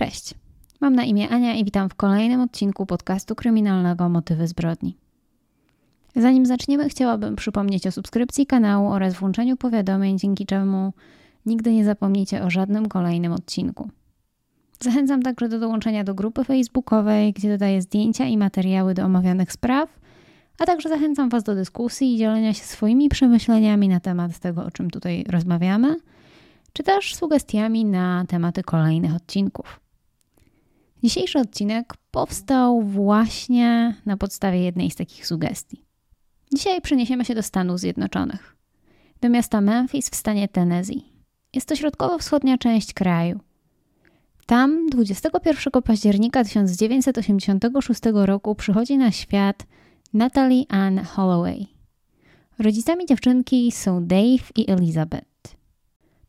Cześć. Mam na imię Ania i witam w kolejnym odcinku podcastu kryminalnego Motywy zbrodni. Zanim zaczniemy, chciałabym przypomnieć o subskrypcji kanału oraz włączeniu powiadomień, dzięki czemu nigdy nie zapomnicie o żadnym kolejnym odcinku. Zachęcam także do dołączenia do grupy facebookowej, gdzie dodaję zdjęcia i materiały do omawianych spraw, a także zachęcam Was do dyskusji i dzielenia się swoimi przemyśleniami na temat tego, o czym tutaj rozmawiamy, czy też sugestiami na tematy kolejnych odcinków. Dzisiejszy odcinek powstał właśnie na podstawie jednej z takich sugestii. Dzisiaj przeniesiemy się do Stanów Zjednoczonych, do miasta Memphis w stanie Tennessee. Jest to środkowo-wschodnia część kraju. Tam 21 października 1986 roku przychodzi na świat Natalie Ann Holloway. Rodzicami dziewczynki są Dave i Elizabeth.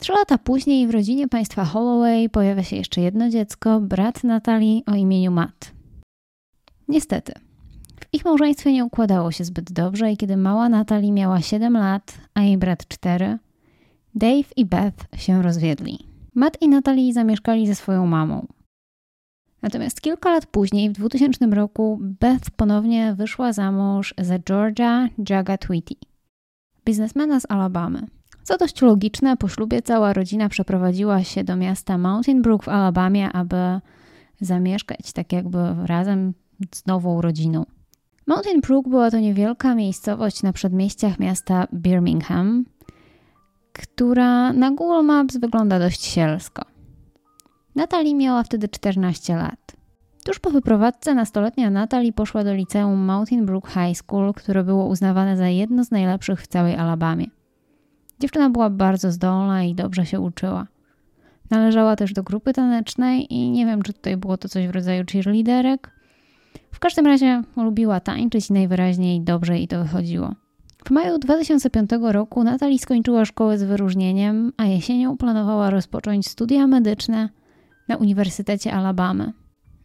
Trzy lata później w rodzinie państwa Holloway pojawia się jeszcze jedno dziecko, brat Natalii o imieniu Matt. Niestety, w ich małżeństwie nie układało się zbyt dobrze i kiedy mała Natalie miała 7 lat, a jej brat 4, Dave i Beth się rozwiedli. Matt i Natalie zamieszkali ze swoją mamą. Natomiast kilka lat później, w 2000 roku, Beth ponownie wyszła za mąż za Georgia Jaga Tweety, biznesmena z Alabamy. Co dość logiczne, po ślubie cała rodzina przeprowadziła się do miasta Mountain Brook w Alabamie, aby zamieszkać tak jakby razem z nową rodziną. Mountain Brook była to niewielka miejscowość na przedmieściach miasta Birmingham, która na Google Maps wygląda dość sielsko. Natalie miała wtedy 14 lat. Tuż po wyprowadzce nastoletnia Natalie poszła do liceum Mountain Brook High School, które było uznawane za jedno z najlepszych w całej Alabamie. Dziewczyna była bardzo zdolna i dobrze się uczyła. Należała też do grupy tanecznej i nie wiem, czy tutaj było to coś w rodzaju cheerleaderek. W każdym razie lubiła tańczyć i najwyraźniej dobrze jej to wychodziło. W maju 2005 roku Natalie skończyła szkołę z wyróżnieniem, a jesienią planowała rozpocząć studia medyczne na Uniwersytecie Alabamy.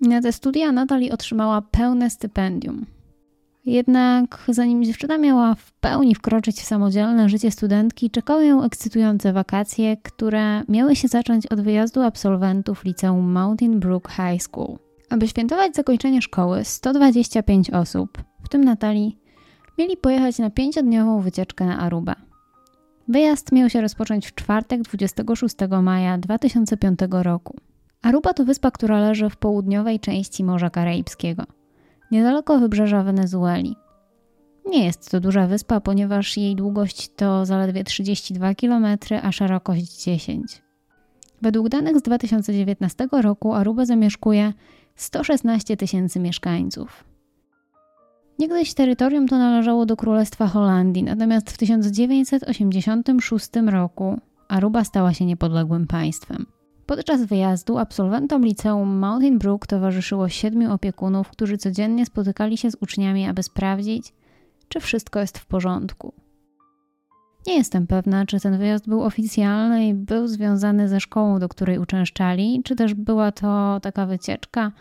Na te studia Natalie otrzymała pełne stypendium. Jednak zanim dziewczyna miała w pełni wkroczyć w samodzielne życie studentki, czekały ją ekscytujące wakacje, które miały się zacząć od wyjazdu absolwentów liceum Mountain Brook High School. Aby świętować zakończenie szkoły, 125 osób, w tym Natalii, mieli pojechać na pięciodniową wycieczkę na Arubę. Wyjazd miał się rozpocząć w czwartek 26 maja 2005 roku. Aruba to wyspa, która leży w południowej części Morza Karaibskiego – niedaleko wybrzeża Wenezueli. Nie jest to duża wyspa, ponieważ jej długość to zaledwie 32 km, a szerokość 10. Według danych z 2019 roku Aruba zamieszkuje 116 tysięcy mieszkańców. Niegdyś terytorium to należało do Królestwa Holandii, natomiast w 1986 roku Aruba stała się niepodległym państwem. Podczas wyjazdu absolwentom liceum Mountain Brook towarzyszyło siedmiu opiekunów, którzy codziennie spotykali się z uczniami, aby sprawdzić, czy wszystko jest w porządku. Nie jestem pewna, czy ten wyjazd był oficjalny i był związany ze szkołą, do której uczęszczali, czy też była to taka wycieczka,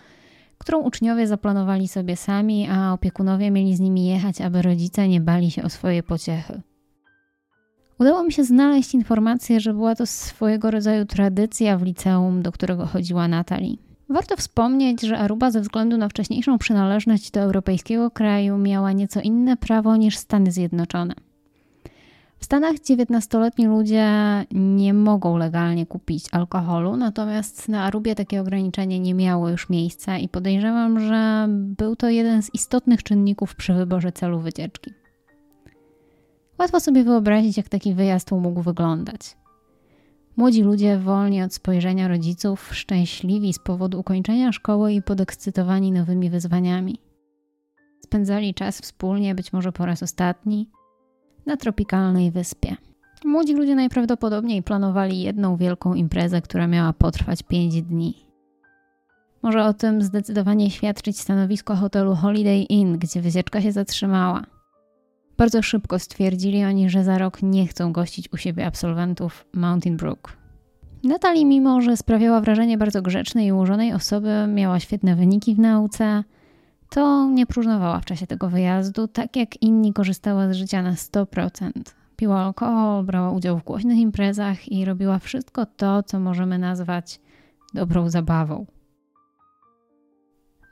którą uczniowie zaplanowali sobie sami, a opiekunowie mieli z nimi jechać, aby rodzice nie bali się o swoje pociechy. Udało mi się znaleźć informację, że była to swojego rodzaju tradycja w liceum, do którego chodziła Natalie. Warto wspomnieć, że Aruba ze względu na wcześniejszą przynależność do europejskiego kraju miała nieco inne prawo niż Stany Zjednoczone. W Stanach 19-letni ludzie nie mogą legalnie kupić alkoholu, natomiast na Arubie takie ograniczenie nie miało już miejsca i podejrzewam, że był to jeden z istotnych czynników przy wyborze celu wycieczki. Łatwo sobie wyobrazić, jak taki wyjazd mógł wyglądać. Młodzi ludzie, wolni od spojrzenia rodziców, szczęśliwi z powodu ukończenia szkoły i podekscytowani nowymi wyzwaniami. Spędzali czas wspólnie, być może po raz ostatni, na tropikalnej wyspie. Młodzi ludzie najprawdopodobniej planowali jedną wielką imprezę, która miała potrwać pięć dni. Może o tym zdecydowanie świadczyć stanowisko hotelu Holiday Inn, gdzie wycieczka się zatrzymała – bardzo szybko stwierdzili oni, że za rok nie chcą gościć u siebie absolwentów Mountain Brook. Natalie, mimo że sprawiała wrażenie bardzo grzecznej i ułożonej osoby, miała świetne wyniki w nauce, to nie próżnowała w czasie tego wyjazdu, tak jak inni korzystała z życia na 100%. Piła alkohol, brała udział w głośnych imprezach i robiła wszystko to, co możemy nazwać dobrą zabawą.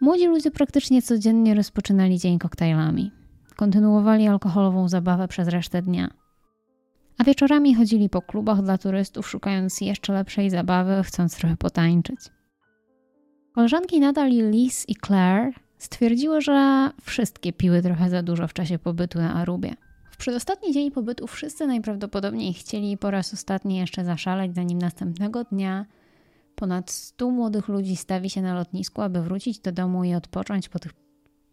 Młodzi ludzie praktycznie codziennie rozpoczynali dzień koktajlami. Kontynuowali alkoholową zabawę przez resztę dnia. A wieczorami chodzili po klubach dla turystów, szukając jeszcze lepszej zabawy, chcąc trochę potańczyć. Koleżanki Natalie, Liz i Claire stwierdziły, że wszystkie piły trochę za dużo w czasie pobytu na Arubie. W przedostatni dzień pobytu wszyscy najprawdopodobniej chcieli po raz ostatni jeszcze zaszaleć, zanim następnego dnia ponad 100 młodych ludzi stawi się na lotnisku, aby wrócić do domu i odpocząć po tych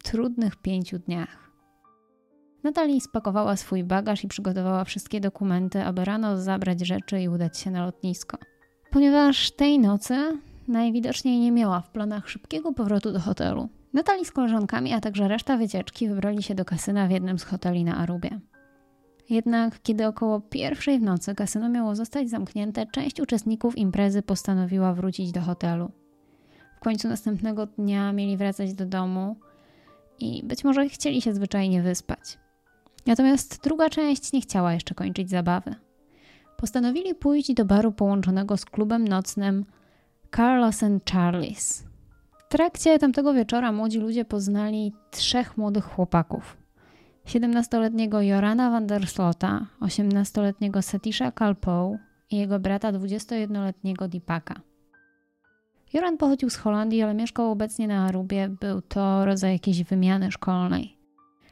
trudnych pięciu dniach. Natalie spakowała swój bagaż i przygotowała wszystkie dokumenty, aby rano zabrać rzeczy i udać się na lotnisko. Ponieważ tej nocy najwidoczniej nie miała w planach szybkiego powrotu do hotelu. Natalie z koleżankami, a także reszta wycieczki wybrali się do kasyna w jednym z hoteli na Arubie. Jednak kiedy około pierwszej w nocy kasyno miało zostać zamknięte, część uczestników imprezy postanowiła wrócić do hotelu. W końcu następnego dnia mieli wracać do domu i być może chcieli się zwyczajnie wyspać. Natomiast druga część nie chciała jeszcze kończyć zabawy. Postanowili pójść do baru połączonego z klubem nocnym Carlos and Charlie's. W trakcie tamtego wieczora młodzi ludzie poznali trzech młodych chłopaków. 17-letniego Jorana van der Slota, 18-letniego Satisha Kalpow i jego brata 21-letniego Dipaka. Joran pochodził z Holandii, ale mieszkał obecnie na Arubie. Był to rodzaj jakiejś wymiany szkolnej.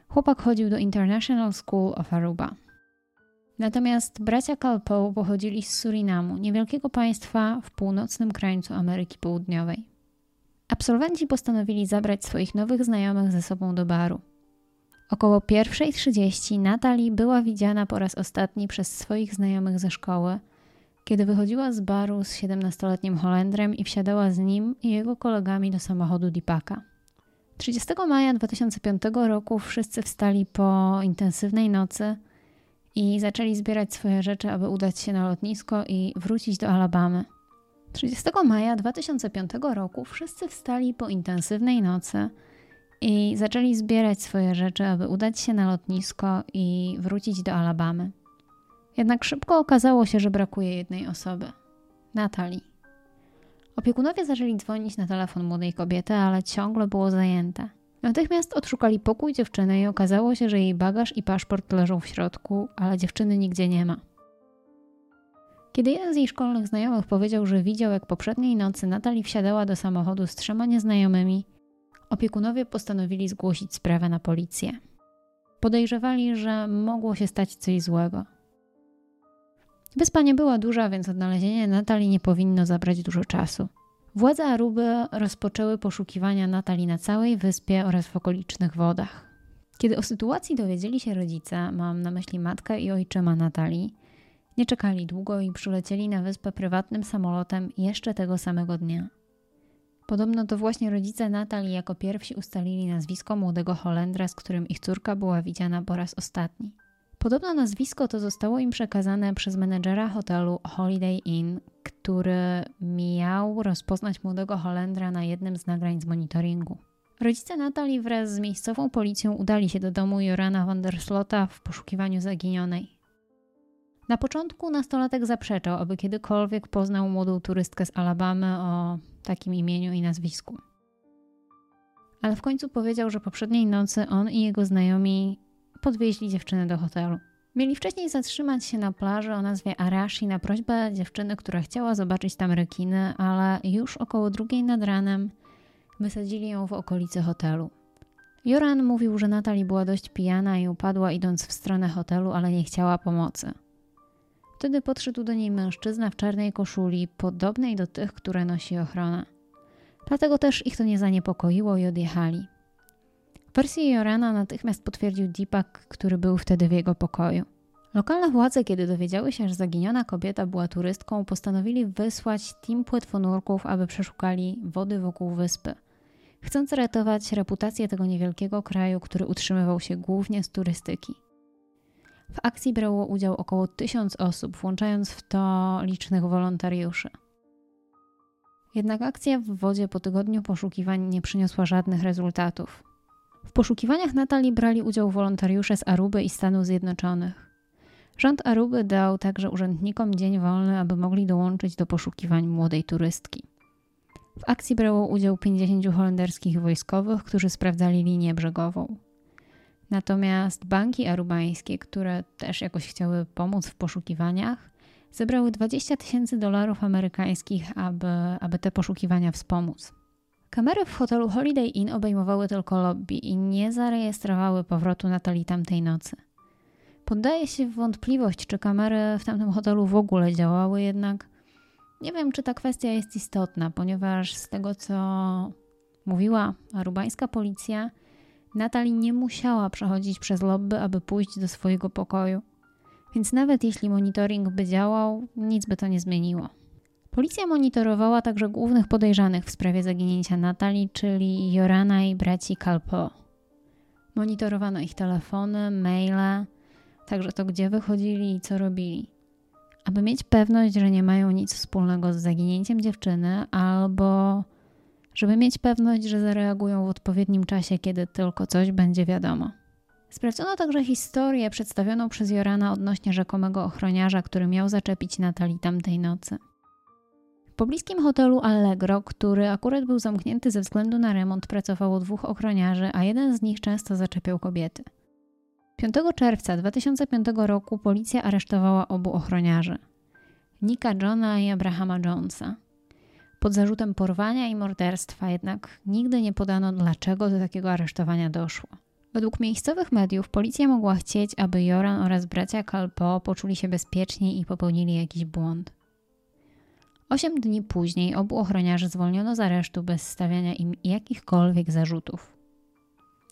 Chłopak chodził do International School of Aruba. Natomiast bracia Kalpow pochodzili z Surinamu, niewielkiego państwa w północnym krańcu Ameryki Południowej. Absolwenci postanowili zabrać swoich nowych znajomych ze sobą do baru. Około 1.30 Natalie była widziana po raz ostatni przez swoich znajomych ze szkoły, kiedy wychodziła z baru z 17-letnim Holendrem i wsiadała z nim i jego kolegami do samochodu Dipaka. 30 maja 2005 roku wszyscy wstali po intensywnej nocy i zaczęli zbierać swoje rzeczy, aby udać się na lotnisko i wrócić do Alabamy. 30 maja 2005 roku wszyscy wstali po intensywnej nocy i zaczęli zbierać swoje rzeczy, aby udać się na lotnisko i wrócić do Alabamy. Jednak szybko okazało się, że brakuje jednej osoby Natalii. Opiekunowie zaczęli dzwonić na telefon młodej kobiety, ale ciągle było zajęte. Natychmiast odszukali pokój dziewczyny i okazało się, że jej bagaż i paszport leżą w środku, ale dziewczyny nigdzie nie ma. Kiedy jeden z jej szkolnych znajomych powiedział, że widział, jak poprzedniej nocy Natalie wsiadała do samochodu z trzema nieznajomymi, opiekunowie postanowili zgłosić sprawę na policję. Podejrzewali, że mogło się stać coś złego. Wyspa nie była duża, więc odnalezienie Natalii nie powinno zabrać dużo czasu. Władze Aruby rozpoczęły poszukiwania Natalii na całej wyspie oraz w okolicznych wodach. Kiedy o sytuacji dowiedzieli się rodzice, mam na myśli matkę i ojczyma Natalii, nie czekali długo i przylecieli na wyspę prywatnym samolotem jeszcze tego samego dnia. Podobno to właśnie rodzice Natalii jako pierwsi ustalili nazwisko młodego Holendra, z którym ich córka była widziana po raz ostatni. Podobno nazwisko to zostało im przekazane przez menedżera hotelu Holiday Inn, który miał rozpoznać młodego Holendra na jednym z nagrań z monitoringu. Rodzice Natalii wraz z miejscową policją udali się do domu Jorana van der Slota w poszukiwaniu zaginionej. Na początku nastolatek zaprzeczał, aby kiedykolwiek poznał młodą turystkę z Alabamy o takim imieniu i nazwisku. Ale w końcu powiedział, że poprzedniej nocy on i jego znajomi podwieźli dziewczynę do hotelu. Mieli wcześniej zatrzymać się na plaży o nazwie Arashi na prośbę dziewczyny, która chciała zobaczyć tam rekiny, ale już około drugiej nad ranem wysadzili ją w okolicy hotelu. Joran mówił, że Natalie była dość pijana i upadła idąc w stronę hotelu, ale nie chciała pomocy. Wtedy podszedł do niej mężczyzna w czarnej koszuli, podobnej do tych, które nosi ochrona. Dlatego też ich to nie zaniepokoiło i odjechali. Wersję Jorana natychmiast potwierdził Deepak, który był wtedy w jego pokoju. Lokalne władze, kiedy dowiedziały się, że zaginiona kobieta była turystką, postanowili wysłać team płetwonurków, aby przeszukali wody wokół wyspy, chcąc ratować reputację tego niewielkiego kraju, który utrzymywał się głównie z turystyki. W akcji brało udział około tysiąc osób, włączając w to licznych wolontariuszy. Jednak akcja w wodzie po tygodniu poszukiwań nie przyniosła żadnych rezultatów. W poszukiwaniach Natalii brali udział wolontariusze z Aruby i Stanów Zjednoczonych. Rząd Aruby dał także urzędnikom dzień wolny, aby mogli dołączyć do poszukiwań młodej turystki. W akcji brało udział 50 holenderskich wojskowych, którzy sprawdzali linię brzegową. Natomiast banki arubańskie, które też jakoś chciały pomóc w poszukiwaniach, zebrały 20 tysięcy dolarów amerykańskich, aby, aby te poszukiwania wspomóc. Kamery w hotelu Holiday Inn obejmowały tylko lobby i nie zarejestrowały powrotu Natalii tamtej nocy. Poddaje się w wątpliwość, czy kamery w tamtym hotelu w ogóle działały, jednak nie wiem, czy ta kwestia jest istotna, ponieważ z tego, co mówiła arubańska policja, Natalie nie musiała przechodzić przez lobby, aby pójść do swojego pokoju. Więc nawet jeśli monitoring by działał, nic by to nie zmieniło. Policja monitorowała także głównych podejrzanych w sprawie zaginięcia Natalii, czyli Jorana i braci Kalpo. Monitorowano ich telefony, maile, także to, gdzie wychodzili i co robili. Aby mieć pewność, że nie mają nic wspólnego z zaginięciem dziewczyny, albo żeby mieć pewność, że zareagują w odpowiednim czasie, kiedy tylko coś będzie wiadomo. Sprawdzono także historię przedstawioną przez Jorana odnośnie rzekomego ochroniarza, który miał zaczepić Natalii tamtej nocy. Pobliskim hotelu Allegro, który akurat był zamknięty ze względu na remont, pracowało dwóch ochroniarzy, a jeden z nich często zaczepiał kobiety. 5 czerwca 2005 roku policja aresztowała obu ochroniarzy. Nika Johna i Abrahama Jonesa. Pod zarzutem porwania i morderstwa, jednak nigdy nie podano, dlaczego do takiego aresztowania doszło. Według miejscowych mediów policja mogła chcieć, aby Joran oraz bracia Kalpo poczuli się bezpieczniej i popełnili jakiś błąd. Osiem dni później obu ochroniarzy zwolniono z aresztu bez stawiania im jakichkolwiek zarzutów.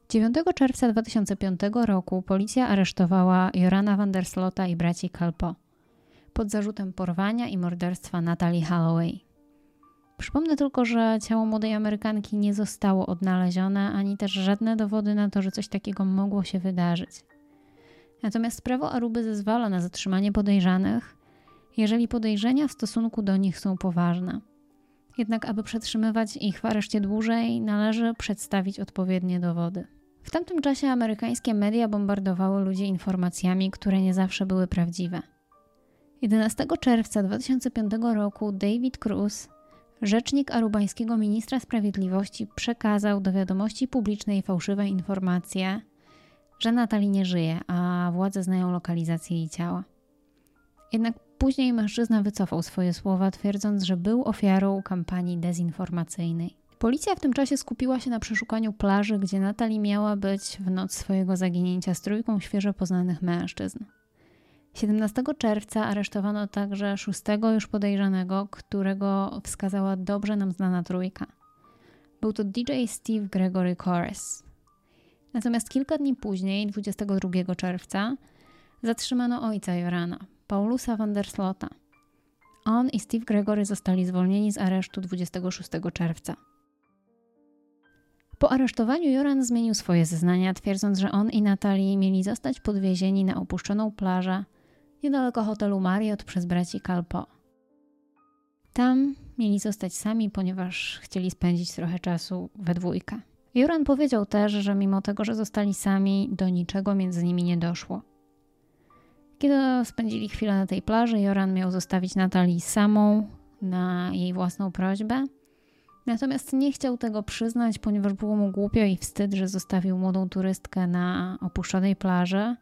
9 czerwca 2005 roku policja aresztowała Jorana van der Slota i braci Kalpo pod zarzutem porwania i morderstwa Natalie Holloway. Przypomnę tylko, że ciało młodej Amerykanki nie zostało odnalezione, ani też żadne dowody na to, że coś takiego mogło się wydarzyć. Natomiast prawo Aruby zezwala na zatrzymanie podejrzanych, jeżeli podejrzenia w stosunku do nich są poważne. Jednak, aby przetrzymywać ich w areszcie dłużej, należy przedstawić odpowiednie dowody. W tamtym czasie amerykańskie media bombardowały ludzi informacjami, które nie zawsze były prawdziwe. 11 czerwca 2005 roku David Cruz, rzecznik arubańskiego ministra sprawiedliwości, przekazał do wiadomości publicznej fałszywe informacje, że Natalii nie żyje, a władze znają lokalizację jej ciała. Jednak później mężczyzna wycofał swoje słowa, twierdząc, że był ofiarą kampanii dezinformacyjnej. Policja w tym czasie skupiła się na przeszukaniu plaży, gdzie Natalie miała być w noc swojego zaginięcia z trójką świeżo poznanych mężczyzn. 17 czerwca aresztowano także szóstego już podejrzanego, którego wskazała dobrze nam znana trójka. Był to DJ Steve Gregory Corres. Natomiast kilka dni później, 22 czerwca, zatrzymano ojca Jorana, Paulusa van der Slota. On i Steve Gregory zostali zwolnieni z aresztu 26 czerwca. Po aresztowaniu Joran zmienił swoje zeznania, twierdząc, że on i Natalii mieli zostać podwiezieni na opuszczoną plażę niedaleko hotelu Marriott przez braci Kalpo. Tam mieli zostać sami, ponieważ chcieli spędzić trochę czasu we dwójkę. Joran powiedział też, że mimo tego, że zostali sami, do niczego między nimi nie doszło. Kiedy spędzili chwilę na tej plaży, Joran miał zostawić Natalii samą na jej własną prośbę – Natomiast nie chciał tego przyznać, ponieważ było mu głupio i wstyd, że zostawił młodą turystkę na opuszczonej plaży,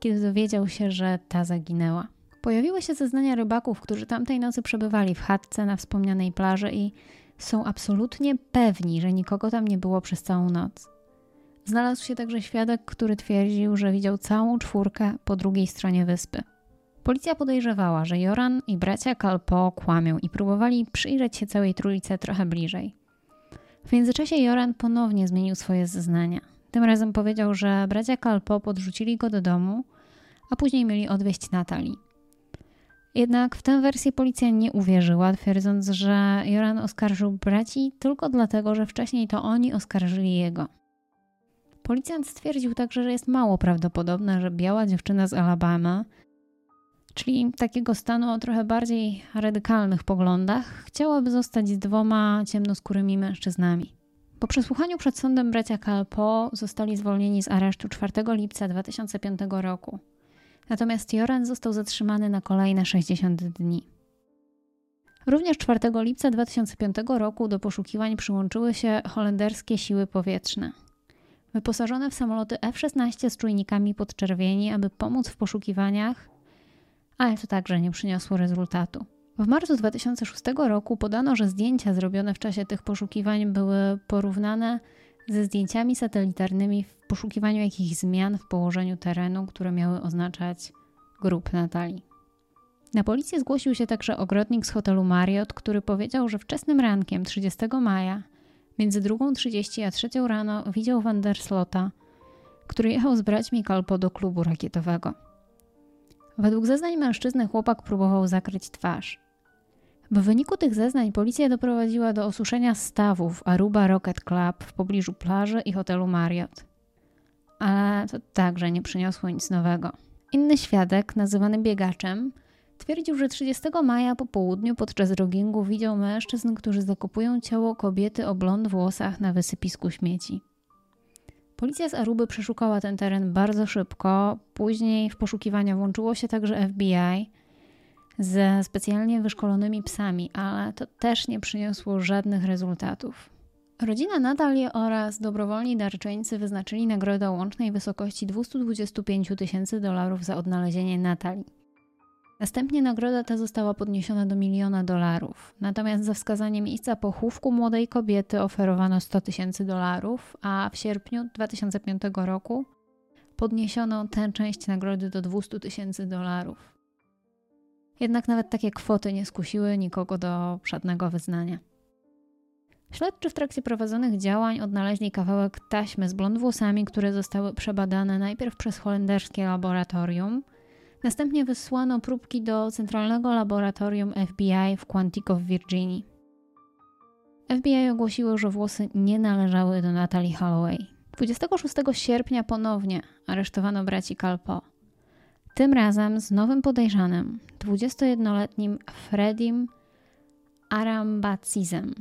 kiedy dowiedział się, że ta zaginęła. Pojawiły się zeznania rybaków, którzy tamtej nocy przebywali w chatce na wspomnianej plaży i są absolutnie pewni, że nikogo tam nie było przez całą noc. Znalazł się także świadek, który twierdził, że widział całą czwórkę po drugiej stronie wyspy. Policja podejrzewała, że Joran i bracia Kalpo kłamią i próbowali przyjrzeć się całej trójce trochę bliżej. W międzyczasie Joran ponownie zmienił swoje zeznania. Tym razem powiedział, że bracia Kalpo podrzucili go do domu, a później mieli odwieźć Natalii. Jednak w tę wersję policja nie uwierzyła, twierdząc, że Joran oskarżył braci tylko dlatego, że wcześniej to oni oskarżyli jego. Policjant stwierdził także, że jest mało prawdopodobne, że biała dziewczyna z Alabama czyli takiego stanu o trochę bardziej radykalnych poglądach, chciałaby zostać z dwoma ciemnoskórymi mężczyznami. Po przesłuchaniu przed sądem bracia Kalpo zostali zwolnieni z aresztu 4 lipca 2005 roku. Natomiast Joran został zatrzymany na kolejne 60 dni. Również 4 lipca 2005 roku do poszukiwań przyłączyły się holenderskie siły powietrzne. Wyposażone w samoloty F-16 z czujnikami podczerwieni, aby pomóc w poszukiwaniach, ale to także nie przyniosło rezultatu. W marcu 2006 roku podano, że zdjęcia zrobione w czasie tych poszukiwań były porównane ze zdjęciami satelitarnymi w poszukiwaniu jakichś zmian w położeniu terenu, które miały oznaczać grup Natalii. Na policję zgłosił się także ogrodnik z hotelu Marriott, który powiedział, że wczesnym rankiem 30 maja między 2.30 a 3 rano widział Van der Slota, który jechał z braćmi Kalpo do klubu rakietowego. Według zeznań mężczyzny chłopak próbował zakryć twarz. W wyniku tych zeznań policja doprowadziła do osuszenia stawów Aruba Rocket Club w pobliżu plaży i hotelu Marriott. Ale to także nie przyniosło nic nowego. Inny świadek, nazywany biegaczem, twierdził, że 30 maja po południu podczas joggingu widział mężczyzn, którzy zakopują ciało kobiety o blond włosach na wysypisku śmieci. Policja z Aruby przeszukała ten teren bardzo szybko. Później w poszukiwania włączyło się także FBI ze specjalnie wyszkolonymi psami, ale to też nie przyniosło żadnych rezultatów. Rodzina Natalii oraz dobrowolni darczyńcy wyznaczyli nagrodę łącznej wysokości 225 tysięcy dolarów za odnalezienie Natalii. Następnie nagroda ta została podniesiona do miliona dolarów. Natomiast za wskazanie miejsca pochówku młodej kobiety oferowano 100 tysięcy dolarów, a w sierpniu 2005 roku podniesiono tę część nagrody do 200 tysięcy dolarów. Jednak nawet takie kwoty nie skusiły nikogo do żadnego wyznania. Śledczy w trakcie prowadzonych działań odnaleźli kawałek taśmy z blond włosami, które zostały przebadane najpierw przez holenderskie laboratorium, następnie wysłano próbki do centralnego laboratorium FBI w Quantico w Virginii. FBI ogłosiło, że włosy nie należały do Natalie Holloway. 26 sierpnia ponownie aresztowano braci Kalpo. Tym razem z nowym podejrzanym, 21-letnim Fredim Arambacizem.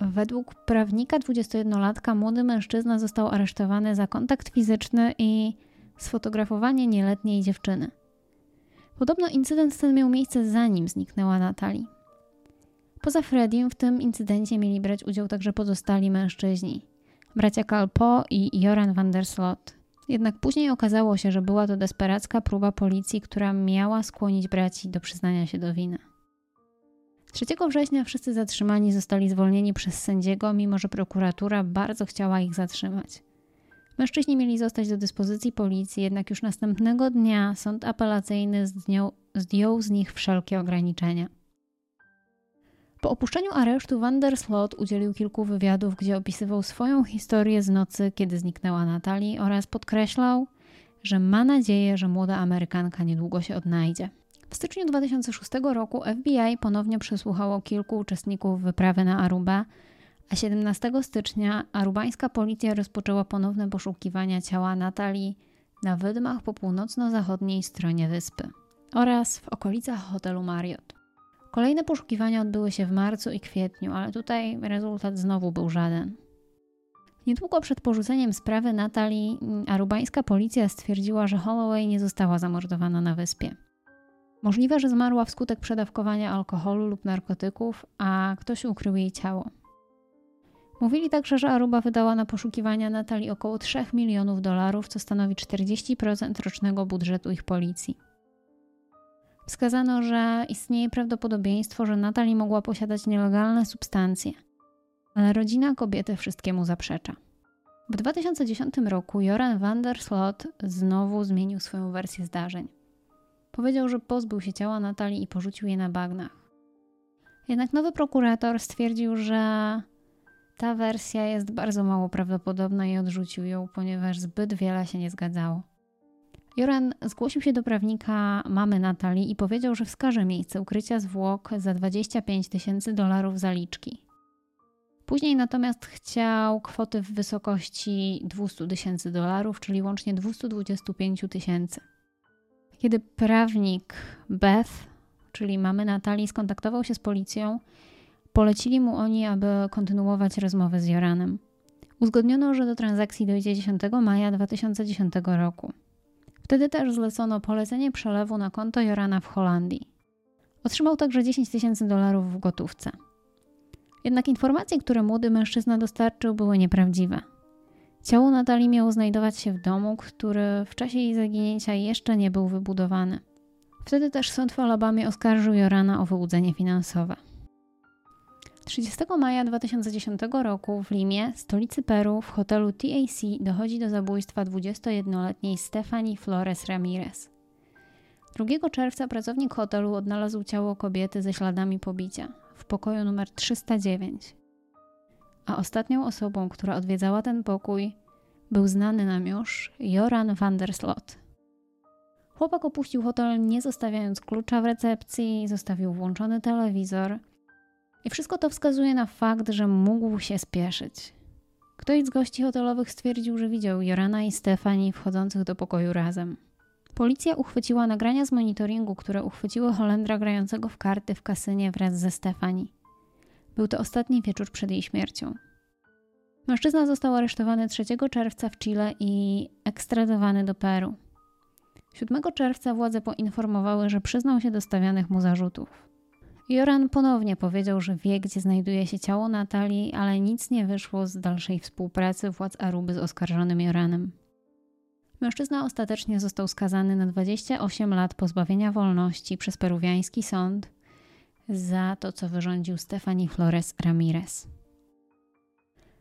Według prawnika 21-latka młody mężczyzna został aresztowany za kontakt fizyczny i sfotografowanie nieletniej dziewczyny. Podobno incydent ten miał miejsce zanim zniknęła Natali. Poza Fredim w tym incydencie mieli brać udział także pozostali mężczyźni. Bracia Kalpo i Joran van der Slot. Jednak później okazało się, że była to desperacka próba policji, która miała skłonić braci do przyznania się do winy. 3 września wszyscy zatrzymani zostali zwolnieni przez sędziego, mimo że prokuratura bardzo chciała ich zatrzymać. Mężczyźni mieli zostać do dyspozycji policji, jednak już następnego dnia sąd apelacyjny zdjął, zdjął z nich wszelkie ograniczenia. Po opuszczeniu aresztu Van udzielił kilku wywiadów, gdzie opisywał swoją historię z nocy, kiedy zniknęła Natalii oraz podkreślał, że ma nadzieję, że młoda Amerykanka niedługo się odnajdzie. W styczniu 2006 roku FBI ponownie przesłuchało kilku uczestników wyprawy na Arubę, a 17 stycznia arubańska policja rozpoczęła ponowne poszukiwania ciała Natalii na wydmach po północno-zachodniej stronie wyspy oraz w okolicach hotelu Marriott. Kolejne poszukiwania odbyły się w marcu i kwietniu, ale tutaj rezultat znowu był żaden. Niedługo przed porzuceniem sprawy Natalii arubańska policja stwierdziła, że Holloway nie została zamordowana na wyspie. Możliwe, że zmarła wskutek przedawkowania alkoholu lub narkotyków, a ktoś ukrył jej ciało. Mówili także, że Aruba wydała na poszukiwania Natalii około 3 milionów dolarów, co stanowi 40% rocznego budżetu ich policji. Wskazano, że istnieje prawdopodobieństwo, że Natalie mogła posiadać nielegalne substancje, ale rodzina kobiety wszystkiemu zaprzecza. W 2010 roku Joran van der Slot znowu zmienił swoją wersję zdarzeń. Powiedział, że pozbył się ciała Natalii i porzucił je na bagnach. Jednak nowy prokurator stwierdził, że ta wersja jest bardzo mało prawdopodobna i odrzucił ją, ponieważ zbyt wiele się nie zgadzało. Joran zgłosił się do prawnika mamy Natalii i powiedział, że wskaże miejsce ukrycia zwłok za 25 tysięcy dolarów zaliczki. Później natomiast chciał kwoty w wysokości 200 tysięcy dolarów, czyli łącznie 225 tysięcy. Kiedy prawnik Beth, czyli mamy Natalii, skontaktował się z policją, polecili mu oni, aby kontynuować rozmowę z Joranem. Uzgodniono, że do transakcji dojdzie 10 maja 2010 roku. Wtedy też zlecono polecenie przelewu na konto Jorana w Holandii. Otrzymał także 10 tysięcy dolarów w gotówce. Jednak informacje, które młody mężczyzna dostarczył, były nieprawdziwe. Ciało Natalii miało znajdować się w domu, który w czasie jej zaginięcia jeszcze nie był wybudowany. Wtedy też sąd w Alabamie oskarżył Jorana o wyłudzenie finansowe. 30 maja 2010 roku w Limie, stolicy Peru, w hotelu TAC dochodzi do zabójstwa 21-letniej Stefani Flores Ramirez. 2 czerwca pracownik hotelu odnalazł ciało kobiety ze śladami pobicia w pokoju numer 309. A ostatnią osobą, która odwiedzała ten pokój, był znany nam już Joran van der Slot. Chłopak opuścił hotel nie zostawiając klucza w recepcji, zostawił włączony telewizor i wszystko to wskazuje na fakt, że mógł się spieszyć. Ktoś z gości hotelowych stwierdził, że widział Jorana i Stefani wchodzących do pokoju razem. Policja uchwyciła nagrania z monitoringu, które uchwyciły Holendra grającego w karty w kasynie wraz ze Stefani. Był to ostatni wieczór przed jej śmiercią. Mężczyzna został aresztowany 3 czerwca w Chile i ekstradowany do Peru. 7 czerwca władze poinformowały, że przyznał się do stawianych mu zarzutów. Joran ponownie powiedział, że wie, gdzie znajduje się ciało Natalii, ale nic nie wyszło z dalszej współpracy władz Aruby z oskarżonym Joranem. Mężczyzna ostatecznie został skazany na 28 lat pozbawienia wolności przez peruwiański sąd za to, co wyrządził Stefani Flores Ramirez.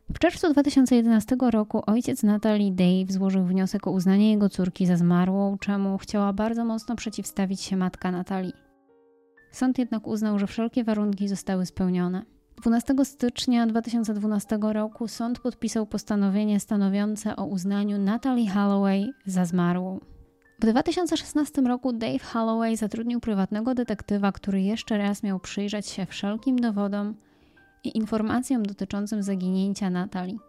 W czerwcu 2011 roku ojciec Natalii Dave złożył wniosek o uznanie jego córki za zmarłą, czemu chciała bardzo mocno przeciwstawić się matka Natalii. Sąd jednak uznał, że wszelkie warunki zostały spełnione. 12 stycznia 2012 roku sąd podpisał postanowienie stanowiące o uznaniu Natalie Holloway za zmarłą. W 2016 roku Dave Holloway zatrudnił prywatnego detektywa, który jeszcze raz miał przyjrzeć się wszelkim dowodom i informacjom dotyczącym zaginięcia Natalii.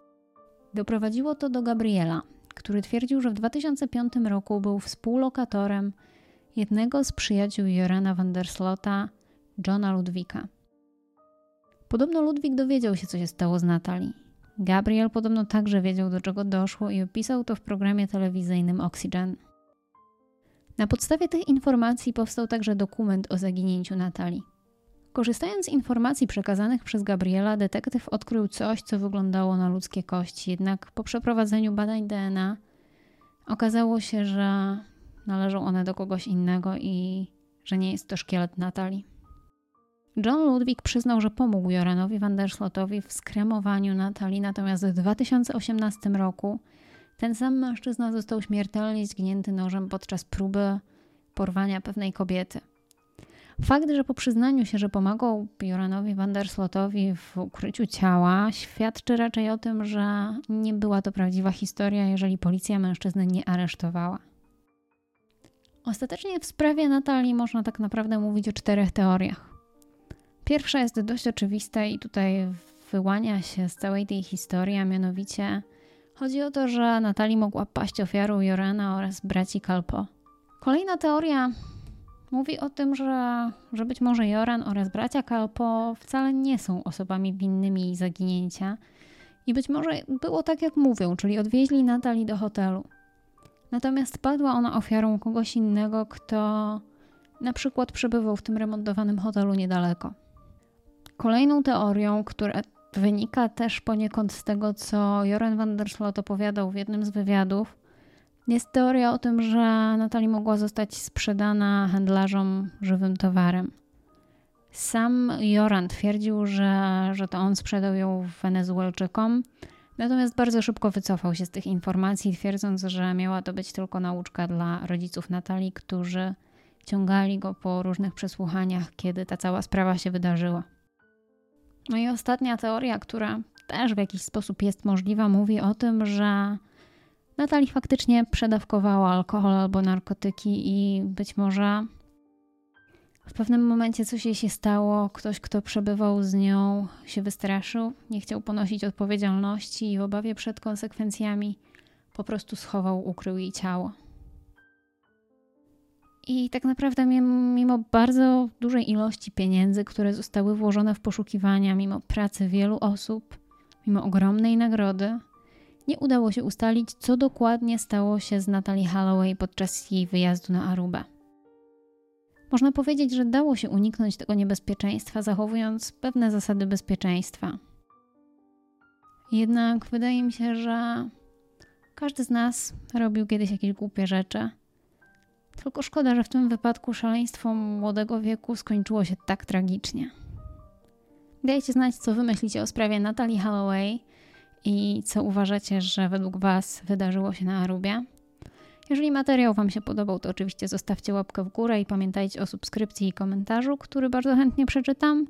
Doprowadziło to do Gabriela, który twierdził, że w 2005 roku był współlokatorem jednego z przyjaciół Jorana van der Slota, Johna Ludwika. Podobno Ludwik dowiedział się, co się stało z Natalii. Gabriel podobno także wiedział, do czego doszło i opisał to w programie telewizyjnym Oxygen. Na podstawie tych informacji powstał także dokument o zaginięciu Natalii. Korzystając z informacji przekazanych przez Gabriela, detektyw odkrył coś, co wyglądało na ludzkie kości, jednak po przeprowadzeniu badań DNA okazało się, że należą one do kogoś innego i że nie jest to szkielet Natalii. John Ludwig przyznał, że pomógł Joranowi van der Slotowi w skremowaniu Natalii, natomiast w 2018 roku ten sam mężczyzna został śmiertelnie zgnięty nożem podczas próby porwania pewnej kobiety. Fakt, że po przyznaniu się, że pomagał Joranowi van der Slotowi w ukryciu ciała, świadczy raczej o tym, że nie była to prawdziwa historia, jeżeli policja mężczyzny nie aresztowała. Ostatecznie w sprawie Natalii można tak naprawdę mówić o czterech teoriach. Pierwsza jest dość oczywista i tutaj wyłania się z całej tej historii, a mianowicie chodzi o to, że Natalii mogła paść ofiarą Jorana oraz braci Kalpo. Kolejna teoria mówi o tym, że, że być może Joran oraz bracia Kalpo wcale nie są osobami winnymi zaginięcia i być może było tak jak mówią, czyli odwieźli Natalii do hotelu. Natomiast padła ona ofiarą kogoś innego, kto na przykład przebywał w tym remontowanym hotelu niedaleko. Kolejną teorią, która wynika też poniekąd z tego, co Joren van der Slot opowiadał w jednym z wywiadów, jest teoria o tym, że Natalie mogła zostać sprzedana handlarzom żywym towarem. Sam Joran twierdził, że, że to on sprzedał ją Wenezuelczykom, natomiast bardzo szybko wycofał się z tych informacji, twierdząc, że miała to być tylko nauczka dla rodziców Natalii, którzy ciągali go po różnych przesłuchaniach, kiedy ta cała sprawa się wydarzyła. No i ostatnia teoria, która też w jakiś sposób jest możliwa, mówi o tym, że Natalii faktycznie przedawkowała alkohol albo narkotyki i być może w pewnym momencie coś jej się stało, ktoś, kto przebywał z nią, się wystraszył, nie chciał ponosić odpowiedzialności i w obawie przed konsekwencjami po prostu schował, ukrył jej ciało. I tak naprawdę, mimo bardzo dużej ilości pieniędzy, które zostały włożone w poszukiwania, mimo pracy wielu osób, mimo ogromnej nagrody, nie udało się ustalić, co dokładnie stało się z Natalie Holloway podczas jej wyjazdu na Arubę. Można powiedzieć, że dało się uniknąć tego niebezpieczeństwa, zachowując pewne zasady bezpieczeństwa. Jednak wydaje mi się, że każdy z nas robił kiedyś jakieś głupie rzeczy. Tylko szkoda, że w tym wypadku szaleństwo młodego wieku skończyło się tak tragicznie. Dajcie znać, co wy myślicie o sprawie Natalii Holloway i co uważacie, że według was wydarzyło się na Arubie. Jeżeli materiał Wam się podobał, to oczywiście zostawcie łapkę w górę i pamiętajcie o subskrypcji i komentarzu, który bardzo chętnie przeczytam.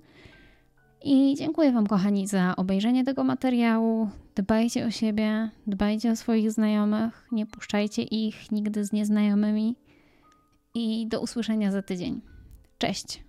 I dziękuję Wam, kochani, za obejrzenie tego materiału. Dbajcie o siebie, dbajcie o swoich znajomych, nie puszczajcie ich nigdy z nieznajomymi. I do usłyszenia za tydzień. Cześć!